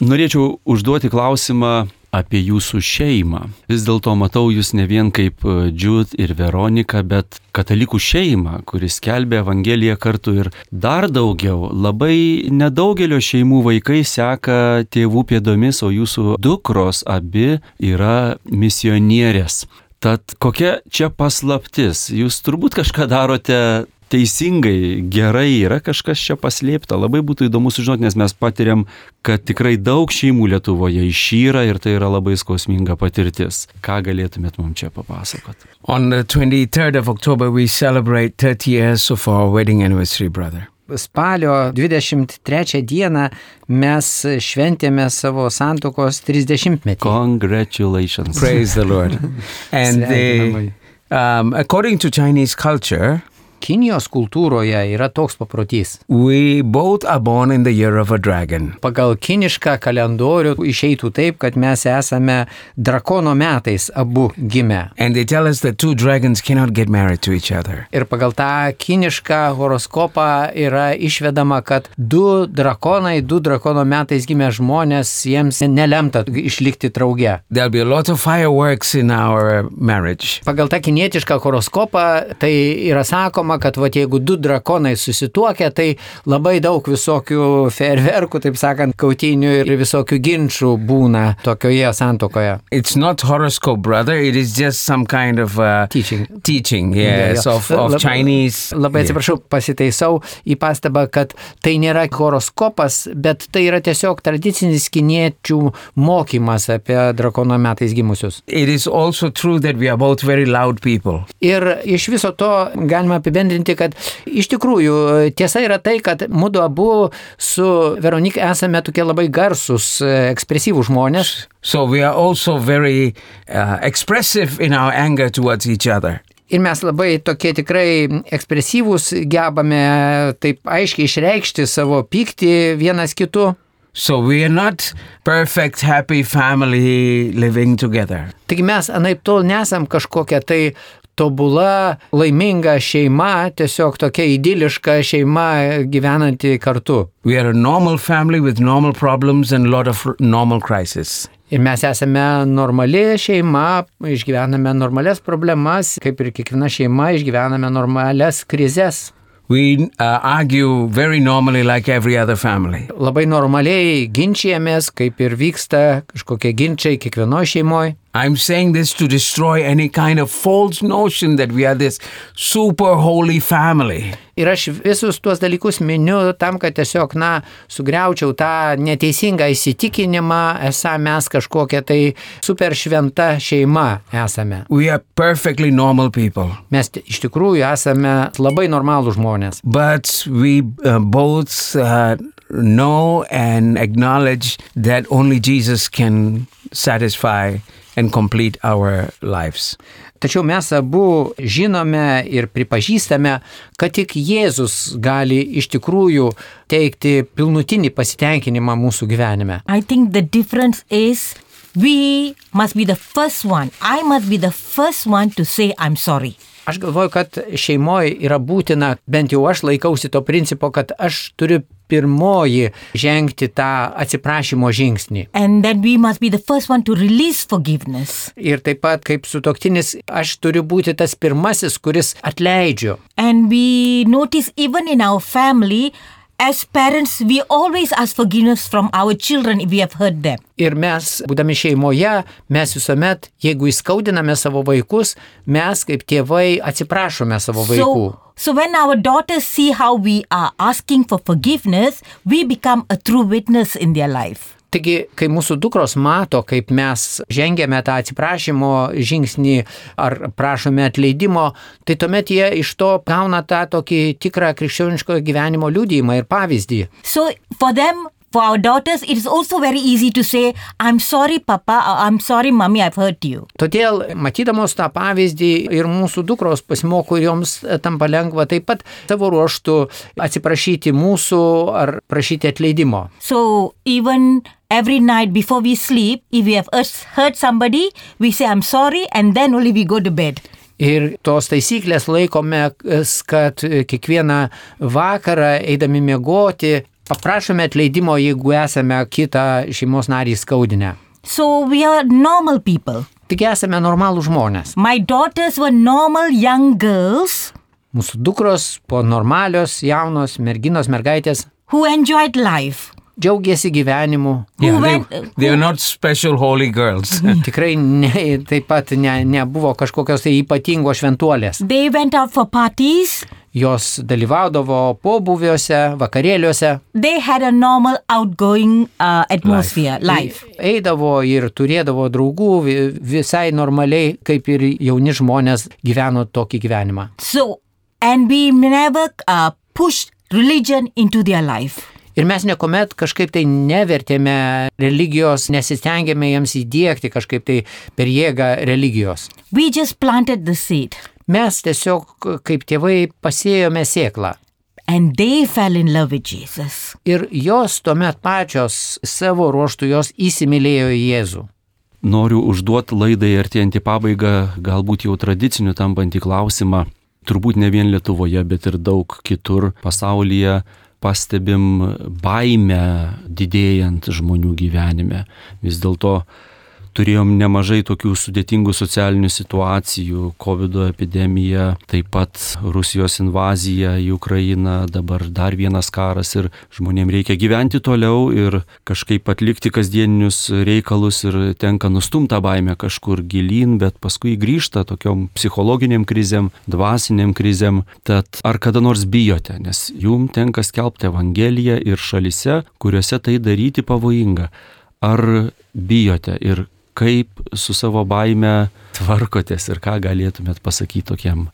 Speaker 1: Norėčiau užduoti klausimą apie jūsų šeimą. Vis dėlto matau jūs ne vien kaip Džiud ir Veronika, bet katalikų šeimą, kuris kelbė Evangeliją kartu ir dar daugiau. Labai nedaugelio šeimų vaikai seka tėvų pėdomis, o jūsų dukros abi yra misionierės. Tad kokia čia paslaptis? Jūs turbūt kažką darote teisingai, gerai, yra kažkas čia paslėpta. Labai būtų įdomu sužinoti, nes mes patiriam, kad tikrai daug šeimų Lietuvoje išyra ir tai yra labai skausminga patirtis. Ką galėtumėt mums čia papasakoti?
Speaker 2: On the 23rd of October, we celebrate 30 years of our wedding anniversary, brother.
Speaker 3: Spalio 23 dieną mes šventėme savo santokos 30-metį.
Speaker 1: Congratulations.
Speaker 2: Praise the Lord. *laughs* And the, um, according to Chinese culture,
Speaker 3: Kinijos kultūroje yra toks paprotys.
Speaker 2: we both are born in the year of a dragon.
Speaker 3: Pagal kinišką kalendorių išeitų taip, kad mes esame drakono metais abu gimę.
Speaker 2: And they tell us that two dragons cannot get married to each other.
Speaker 3: Ir pagal tą kinišką horoskopą yra išvedama, kad du drakonai, du drakono metais gimę žmonės, jiems nelemta išlikti drauge.
Speaker 2: There'll be a lot of fireworks in our marriage.
Speaker 3: Pagal tą kinietišką horoskopą tai yra sakoma, kad va, jeigu du drakonai susituokia, tai labai daug visokių ferverkų, taip sakant, kautinių ir visokių ginčių būna tokioje santokoje.
Speaker 2: It's not horoscope, brother. It is just some kind of uh,
Speaker 3: Teaching.
Speaker 2: teaching, yes,
Speaker 3: jo.
Speaker 2: of, of
Speaker 3: Lab-
Speaker 2: Chinese.
Speaker 3: Labai
Speaker 2: Yeah.
Speaker 3: atsiprašau, pasitaisau į pastabą, kad tai nėra horoskopas, bet tai yra tiesiog tradicinis kiniečių mokymas apie drakono metais gimusius.
Speaker 2: It is also true that we are both very loud people.
Speaker 3: Ir iš viso to galima apibendrinti, kad iš tikrųjų tiesa yra tai, kad mūdu abu su Veronika esame tokie labai garsus, ekspresyvūs žmonės.
Speaker 2: So we are also very uh, expressive in our anger towards each other.
Speaker 3: Ir mes labai tokie tikrai ekspresyvūs, gebame taip aiškiai išreikšti savo pyktį vienas kitu.
Speaker 2: So we are not perfect, happy family living together.
Speaker 3: Taigi mes anaip tol nesam kažkokia tai tobula, laiminga šeima, tiesiog tokia idiliška šeima gyvenanti kartu.
Speaker 2: We are a normal family with normal problems and a lot of normal crises.
Speaker 3: Ir mes esame normali šeima, išgyvename normales problemas, kaip ir kiekviena šeima išgyvename normales krizes.
Speaker 2: We uh, argue very normally like every other family.
Speaker 3: Labai normaliai ginčijamės, kaip ir vyksta kažkokie ginčiai kiekvienoje šeimoje.
Speaker 2: I'm saying this to destroy any kind of false notion that we are this super holy family.
Speaker 3: Ir aš visus tuos dalykus miniu tam, kad tiesiog, na, sugriaučiau tą neteisingą įsitikinimą, esą mes kažkokia tai super šventa šeima esame.
Speaker 2: We are perfectly normal people.
Speaker 3: Mes iš tikrųjų esame labai normalų žmonės.
Speaker 2: But we uh, both uh, know and acknowledge that only Jesus can satisfy and complete our lives.
Speaker 3: Tačiau mes abu žinome ir pripažįstame, kad tik Jėzus gali iš tikrųjų teikti pilnutinį pasitenkinimą mūsų gyvenime.
Speaker 4: I think the difference is we must be the first one. I must be the first one to say I'm sorry.
Speaker 3: Aš galvoju, kad šeimoje yra būtina, bent jau aš laikausi to principo, kad aš turiu pirmoji žengti tą atsiprašymo žingsnį.
Speaker 4: And then we must be the first one to release forgiveness.
Speaker 3: Ir taip pat kaip sutoktinis, aš turiu būti tas pirmasis, kuris atleidžiu.
Speaker 4: And we notice even in our family, as parents, we always ask forgiveness from our children if we have hurt them.
Speaker 3: Ir mes, būdami šeimoje, mes visuomet, jeigu įskaudiname savo vaikus, mes kaip tėvai atsiprašome savo vaikų.
Speaker 4: So, when our daughters see how we are asking for forgiveness, we become a true witness in their life.
Speaker 3: Taigi, kai mūsų dukros mato, kaip mes žengėme tą atsiprašymo žingsnį ar prašome atleidimo, tai tuomet jie iš to gauna tą tokį tikrą krikščioniško gyvenimo liūdėjimą ir pavyzdį.
Speaker 4: So for them, for our daughters, it is also very easy to say, I'm sorry, Papa, or I'm sorry, Mommy, I've hurt you.
Speaker 3: Todėl, matydamos tą pavyzdį ir mūsų dukros pasimoko ir joms tampa lengva taip pat savo ruoštų atsiprašyti mūsų ar prašyti atleidimo.
Speaker 4: So even every night before we sleep, if we have hurt somebody, we say, I'm sorry, and then only we go to bed.
Speaker 3: Ir tos taisyklės laikome, kad kiekvieną vakarą eidami miegoti paprašome atleidimo, jeigu esame kitą šeimos narį skaudinę.
Speaker 4: So we are normal people.
Speaker 3: Tik esame normalų žmonės.
Speaker 4: My daughters were normal young girls
Speaker 3: Mūsų dukros po normalios, jaunos merginos, mergaitės
Speaker 4: who enjoyed life.
Speaker 3: džiaugiasi gyvenimu.
Speaker 4: Who
Speaker 2: Yeah,
Speaker 4: went,
Speaker 2: they, they are not special holy girls. *laughs*
Speaker 3: Tikrai ne, taip pat ne, nebuvo kažkokios tai ypatingos šventuolės.
Speaker 4: they went out for parties.
Speaker 3: Jos dalyvaudavo pobūviuose, vakarėliuose,
Speaker 4: They had a normal outgoing uh, atmosphere, life.
Speaker 3: eidavo ir turėdavo draugų vi- visai normaliai, kaip ir jauni žmonės gyveno tokį gyvenimą.
Speaker 4: So, and we never uh, pushed religion into their life.
Speaker 3: Ir mes niekuomet kažkaip tai nevertėme religijos, nesistengėme jiems įdėkti kažkaip tai per jėgą religijos. Mes tiesiog kaip tėvai pasėjome sėklą.
Speaker 4: And they fell in love with Jesus.
Speaker 3: Ir jos tuomet pačios savo ruoštų jos įsimylėjo į Jėzų.
Speaker 1: Noriu užduoti laidai artėjantį pabaigą, galbūt jau tradiciniu tampantį klausimą. Turbūt ne vien Lietuvoje, bet ir daug kitur pasaulyje pastebim baimę didėjant žmonių gyvenime. Vis dėlto turėjom nemažai tokių sudėtingų socialinių situacijų, COVID epidemija, taip pat Rusijos invazija į Ukrainą, dabar dar vienas karas ir žmonėms reikia gyventi toliau ir kažkaip atlikti kasdieninius reikalus ir tenka nustumta baimę kažkur gilyn, bet paskui grįžta tokiom psichologiniam krizėm, dvasiniam krizėm. Tad ar kada nors bijote, nes jum tenka skelbti Evangeliją ir šalise, kuriuose tai daryti pavojinga. Ar bijote ir kaip su savo baime tvarkotės ir ką galėtumėt pasakyti tokiem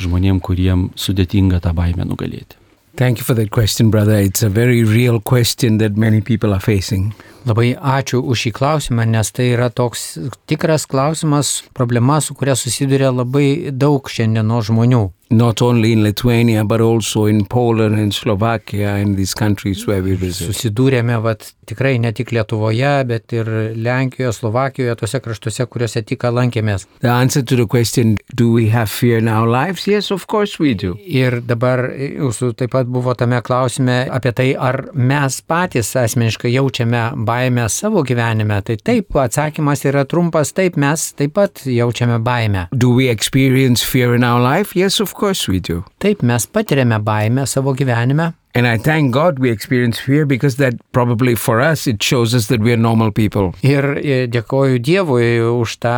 Speaker 1: žmonėm, kuriem sudėtinga tą baimę nugalėti?
Speaker 2: Thank you for that question, brother. It's a very real question that many people are facing.
Speaker 3: Labai ačiū už šį klausimą, nes tai yra toks tikras klausimas, problema, su kuria susiduria labai daug šiandienos žmonių.
Speaker 2: Not only in Lithuania, but also in Poland and Slovakia and these countries where we visit.
Speaker 3: Susidūrėme vat, tikrai ne tik Lietuvoje, bet ir Lenkijoje, Slovakijoje, tose kraštuose, kuriuose tik lankėmės.
Speaker 2: The answer to the question, do we have fear in our lives? Yes, of course we do.
Speaker 3: Ir dabar jūsų taip pat buvo tame klausime apie tai, ar mes patys asmeniškai jaučiame baimę savo gyvenime. Tai taip, atsakymas yra trumpas, taip, mes taip pat jaučiame baimę.
Speaker 2: Do we experience fear in our life? Yes, of course we do.
Speaker 3: Taip, mes patiriame baimę savo gyvenime.
Speaker 2: And I thank God we experience fear because that probably for us it shows us that we are normal people.
Speaker 3: Ir dėkoju Dievui už tą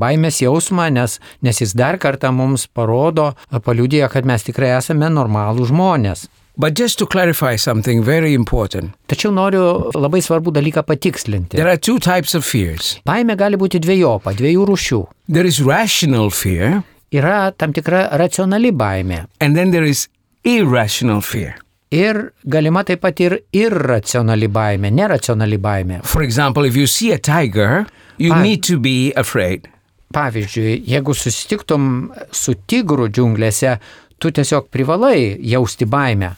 Speaker 3: baimės jausmą, nes, nes jis dar kartą mums parodo, paliudėjo, kad mes tikrai esame normalų žmonės.
Speaker 2: But just to clarify something very important,
Speaker 3: Tačiau noriu labai svarbų dalyką patikslinti.
Speaker 2: there are two types of fears.
Speaker 3: Baimė gali būti dviejopa, dviejų rūšių.
Speaker 2: There is rational fear,
Speaker 3: Yra tam tikra racionali baimė.
Speaker 2: and then there is irrational fear.
Speaker 3: Ir galima taip pat ir irracionali baimė, neracionali baimė.
Speaker 2: For example, if you see a tiger, you need to be afraid.
Speaker 3: Pavyzdžiui, jeigu susitiktum su tigru džiunglėse, tu tiesiog privalai jausti baimę,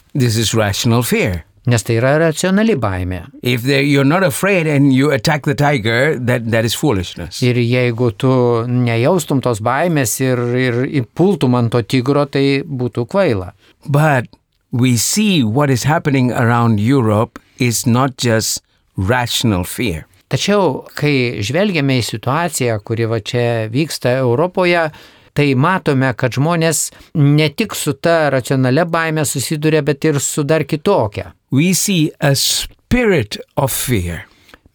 Speaker 3: Nes tai yra racionali baimė.
Speaker 2: If there- you're not afraid and you attack the tiger, that, that is foolishness.
Speaker 3: Ir jeigu tu nejaustum tos baimės ir, ir įpultum ant to tigro, tai būtų kvaila.
Speaker 2: But we see what is happening around Europe is not just rational fear.
Speaker 3: Tačiau, kai žvelgiame į situaciją, kuri va čia vyksta Europoje, tai matome, kad žmonės ne tik su ta racionalia baime susiduria, bet ir su dar kitokia.
Speaker 2: We see a spirit of fear.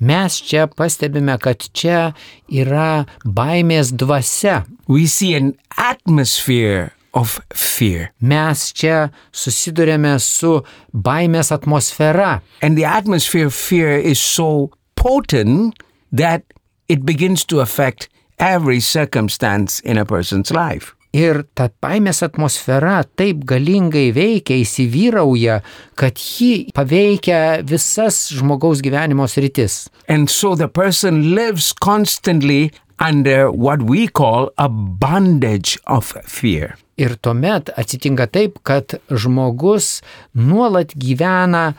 Speaker 3: Mes čia pastebime, kad čia yra baimės dvasia.
Speaker 2: We see an atmosphere of fear.
Speaker 3: Mes čia susidurėme su baimės atmosfera.
Speaker 2: And the atmosphere of fear is so potent that it begins to affect every circumstance in a person's life.
Speaker 3: Ir ta baimės atmosfera taip galingai veikia, įsivyrauja, kad ji paveikia visas žmogaus gyvenimo sritis.
Speaker 2: And so the person lives constantly under what we call a bondage of fear.
Speaker 3: Ir tuomet atsitinka taip, kad žmogus nuolat gyvena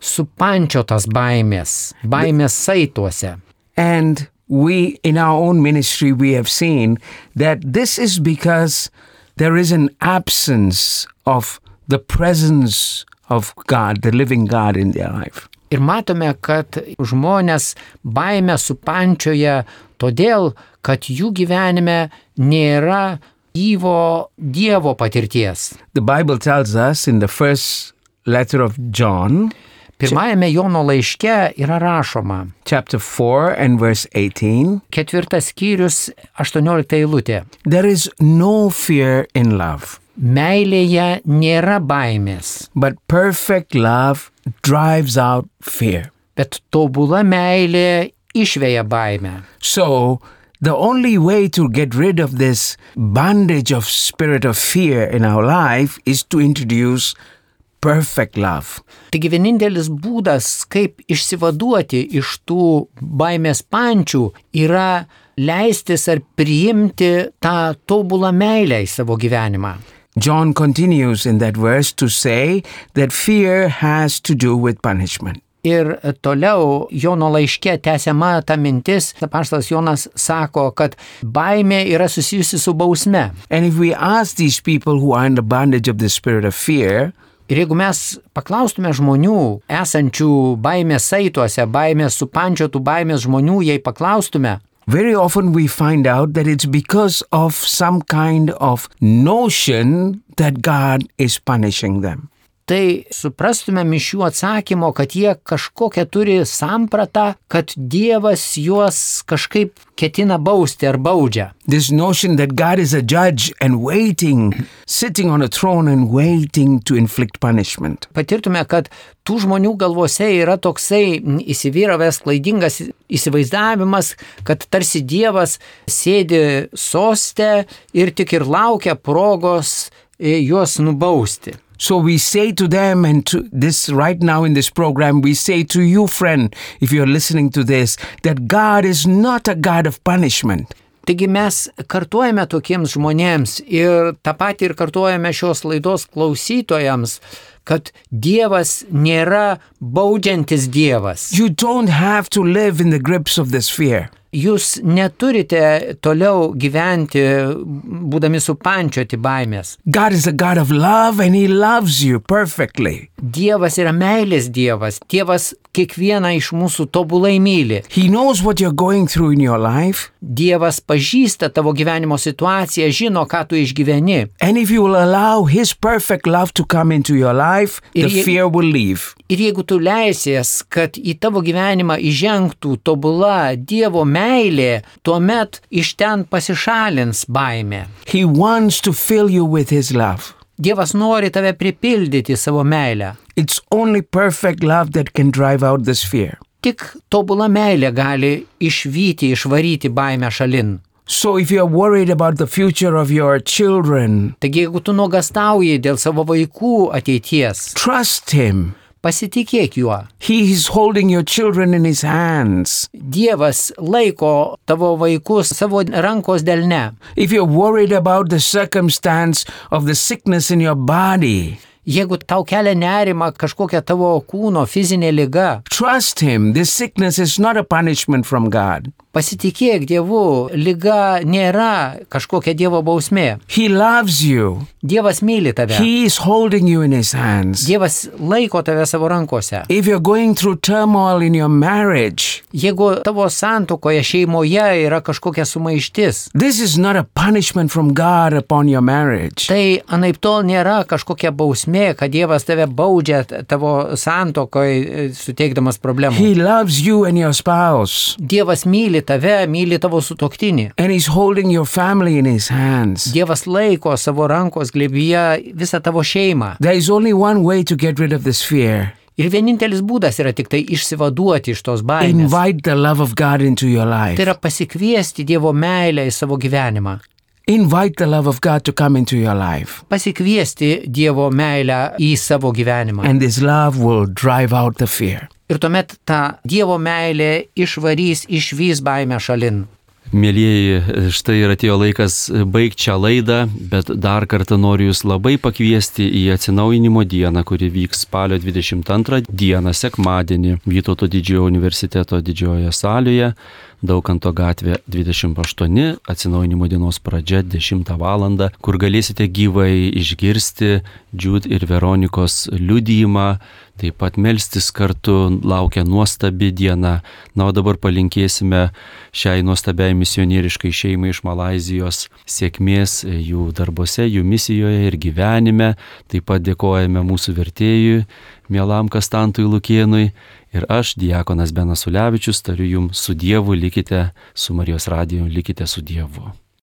Speaker 3: supančiotas baimės, baimės saituose.
Speaker 2: And we, in our own ministry, we have seen that this is because there is an absence of the presence of God, the living God in their life.
Speaker 3: Ir matome, kad žmonės baimę supančioje todėl, kad jų gyvenime nėra gyvo Dievo patirties.
Speaker 2: The Bible tells us in the first letter of John,
Speaker 3: Pirmajame Jono laiške yra rašoma,
Speaker 2: chapter 4 and verse 18,
Speaker 3: ketvirtas skyrius, 18 eilutė.
Speaker 2: there is no fear in love,
Speaker 3: Meilėje nėra baimės,
Speaker 2: but perfect love drives out fear.
Speaker 3: bet tobula meilė išveja baimę.
Speaker 2: So, the only way to get rid of this bondage of spirit of fear in our life is to introduce perfect love.
Speaker 3: Taigi vienintelis būdas, kaip išsivaduoti iš tų baimės pančių, yra leistis ar priimti tą tobulą meilę į savo gyvenimą.
Speaker 2: John continues in that verse to say that fear has to do with punishment.
Speaker 3: Ir toliau Jono laiške tęsiama ta mintis, paštas Jonas sako, kad baimė yra susijusi su bausme.
Speaker 2: And if we ask these people who are in the bondage of the spirit of fear,
Speaker 3: Ir jeigu mes paklaustume žmonių esančių baimės saituose, baimės supančiotų baimės žmonių, jei paklaustume,
Speaker 2: very often we find out that it's because of some kind of notion that God is punishing them.
Speaker 3: Tai suprastumėm iš jų atsakymo, kad jie kažkokią turi sampratą, kad Dievas juos kažkaip ketina bausti ar baudžia.
Speaker 2: This notion that God is a judge and waiting, sitting on a throne and waiting to inflict punishment.
Speaker 3: Patirtume, kad tų žmonių galvose yra toksai įsivyravęs klaidingas įsivaizdavimas, kad tarsi Dievas sėdi soste ir tik ir laukia progos e, juos nubausti.
Speaker 2: So we say to them, and to this right now in this program, we say to you, friend, if you're listening to this, that God is not a God of punishment.
Speaker 3: Taigi mes kartuojame tokiems žmonėms ir tą patį ir kartuojame šios laidos klausytojams, kad Dievas nėra baudžiantis Dievas.
Speaker 2: You don't have to live in the grips of this fear.
Speaker 3: Jūs neturite toliau gyventi, būdami supančioti baimės.
Speaker 2: God is a God of love and He loves you perfectly.
Speaker 3: Dievas yra meilės Dievas. Dievas kiekvieną iš mūsų tobulai myli.
Speaker 2: He knows what you're going through in your life.
Speaker 3: Dievas pažįsta tavo gyvenimo situaciją, žino, ką tu išgyveni.
Speaker 2: And if you will allow His perfect love to come into your life, the
Speaker 3: Ir je-
Speaker 2: fear will leave.
Speaker 3: Ir jeigu tu leisies, kad į tavo gyvenimą įžengtų tobula Dievo meilė, tuomet iš ten pasišalins baimė.
Speaker 2: He wants to fill you with His love.
Speaker 3: Dievas nori tave pripildyti savo meilę.
Speaker 2: It's only perfect love that can drive out this fear.
Speaker 3: Tik tobula meilė gali išvyti, išvaryti baimę šalin.
Speaker 2: So if you're worried about the future of your children,
Speaker 3: Taigi jeigu tu nuogastauji dėl savo vaikų ateities,
Speaker 2: trust Him.
Speaker 3: Pasitikėk juo.
Speaker 2: He is holding your children in His hands.
Speaker 3: Dievas laiko tavo vaikus savo rankos delne.
Speaker 2: If you're worried about the circumstance of the sickness in your body,
Speaker 3: Jeigu tau kelia nerima kažkokia tavo kūno fizinė lyga,
Speaker 2: trust Him. This sickness is not a punishment from God.
Speaker 3: Pasitikėk Dievu, lyga nėra kažkokia Dievo bausmė.
Speaker 2: He loves you.
Speaker 3: Dievas myli tave.
Speaker 2: He is holding you in His hands.
Speaker 3: Dievas laiko tave savo rankose.
Speaker 2: If you're going through turmoil in your marriage,
Speaker 3: Jeigu tavo santokoje, šeimoje yra kažkokia sumaištis,
Speaker 2: this is not a punishment from God upon your marriage.
Speaker 3: tai anaip tol nėra kažkokia bausmė, kad Dievas tave baudžia tavo santokoje, suteikdamas problemų.
Speaker 2: He loves you and your spouse,
Speaker 3: Dievas myli tave, myli tavo sutoktinį.
Speaker 2: and He's holding your family in His hands.
Speaker 3: Dievas laiko savo rankos glėbyje visą tavo šeimą.
Speaker 2: There is only one way to get rid of this fear
Speaker 3: Ir vienintelis būdas yra tik tai išsivaduoti iš tos baimės.
Speaker 2: invite the love of God into your life.
Speaker 3: Tai yra pasikviesti Dievo meilę į savo gyvenimą.
Speaker 2: Invite the love of God to come into your life.
Speaker 3: Pasikviesti Dievo meilę į savo gyvenimą.
Speaker 2: And this love will drive out the fear.
Speaker 3: Ir tuomet ta Dievo meilė išvarys, išvys baimę šalin.
Speaker 1: Mėlyjeji, štai ir atėjo laikas baigti šią laidą, bet dar kartą noriu Jūs labai pakviesti į atsinaujinimo dieną, kuri vyks spalio 22 dieną, sekmadienį, Vytauto didžiojo universiteto didžiojoje salėje Daukanto gatvė 28, atsinaujinimo dienos pradžia 10 val. kur galėsite gyvai išgirsti Džiud ir Veronikos liudijimą, taip pat melstis kartu, laukia nuostabi diena. Na, o dabar palinkėsime šiai nuostabiai misionieriškai šeimai iš Malazijos sėkmės jų darbuose, jų misijoje ir gyvenime. Taip pat dėkojame mūsų vertėjui, mielam Kastantui Lukienui. Ir aš, Diekonas Benas Ulevičius, tariu jums su Dievu, likite su Marijos radiju, likite su Dievu.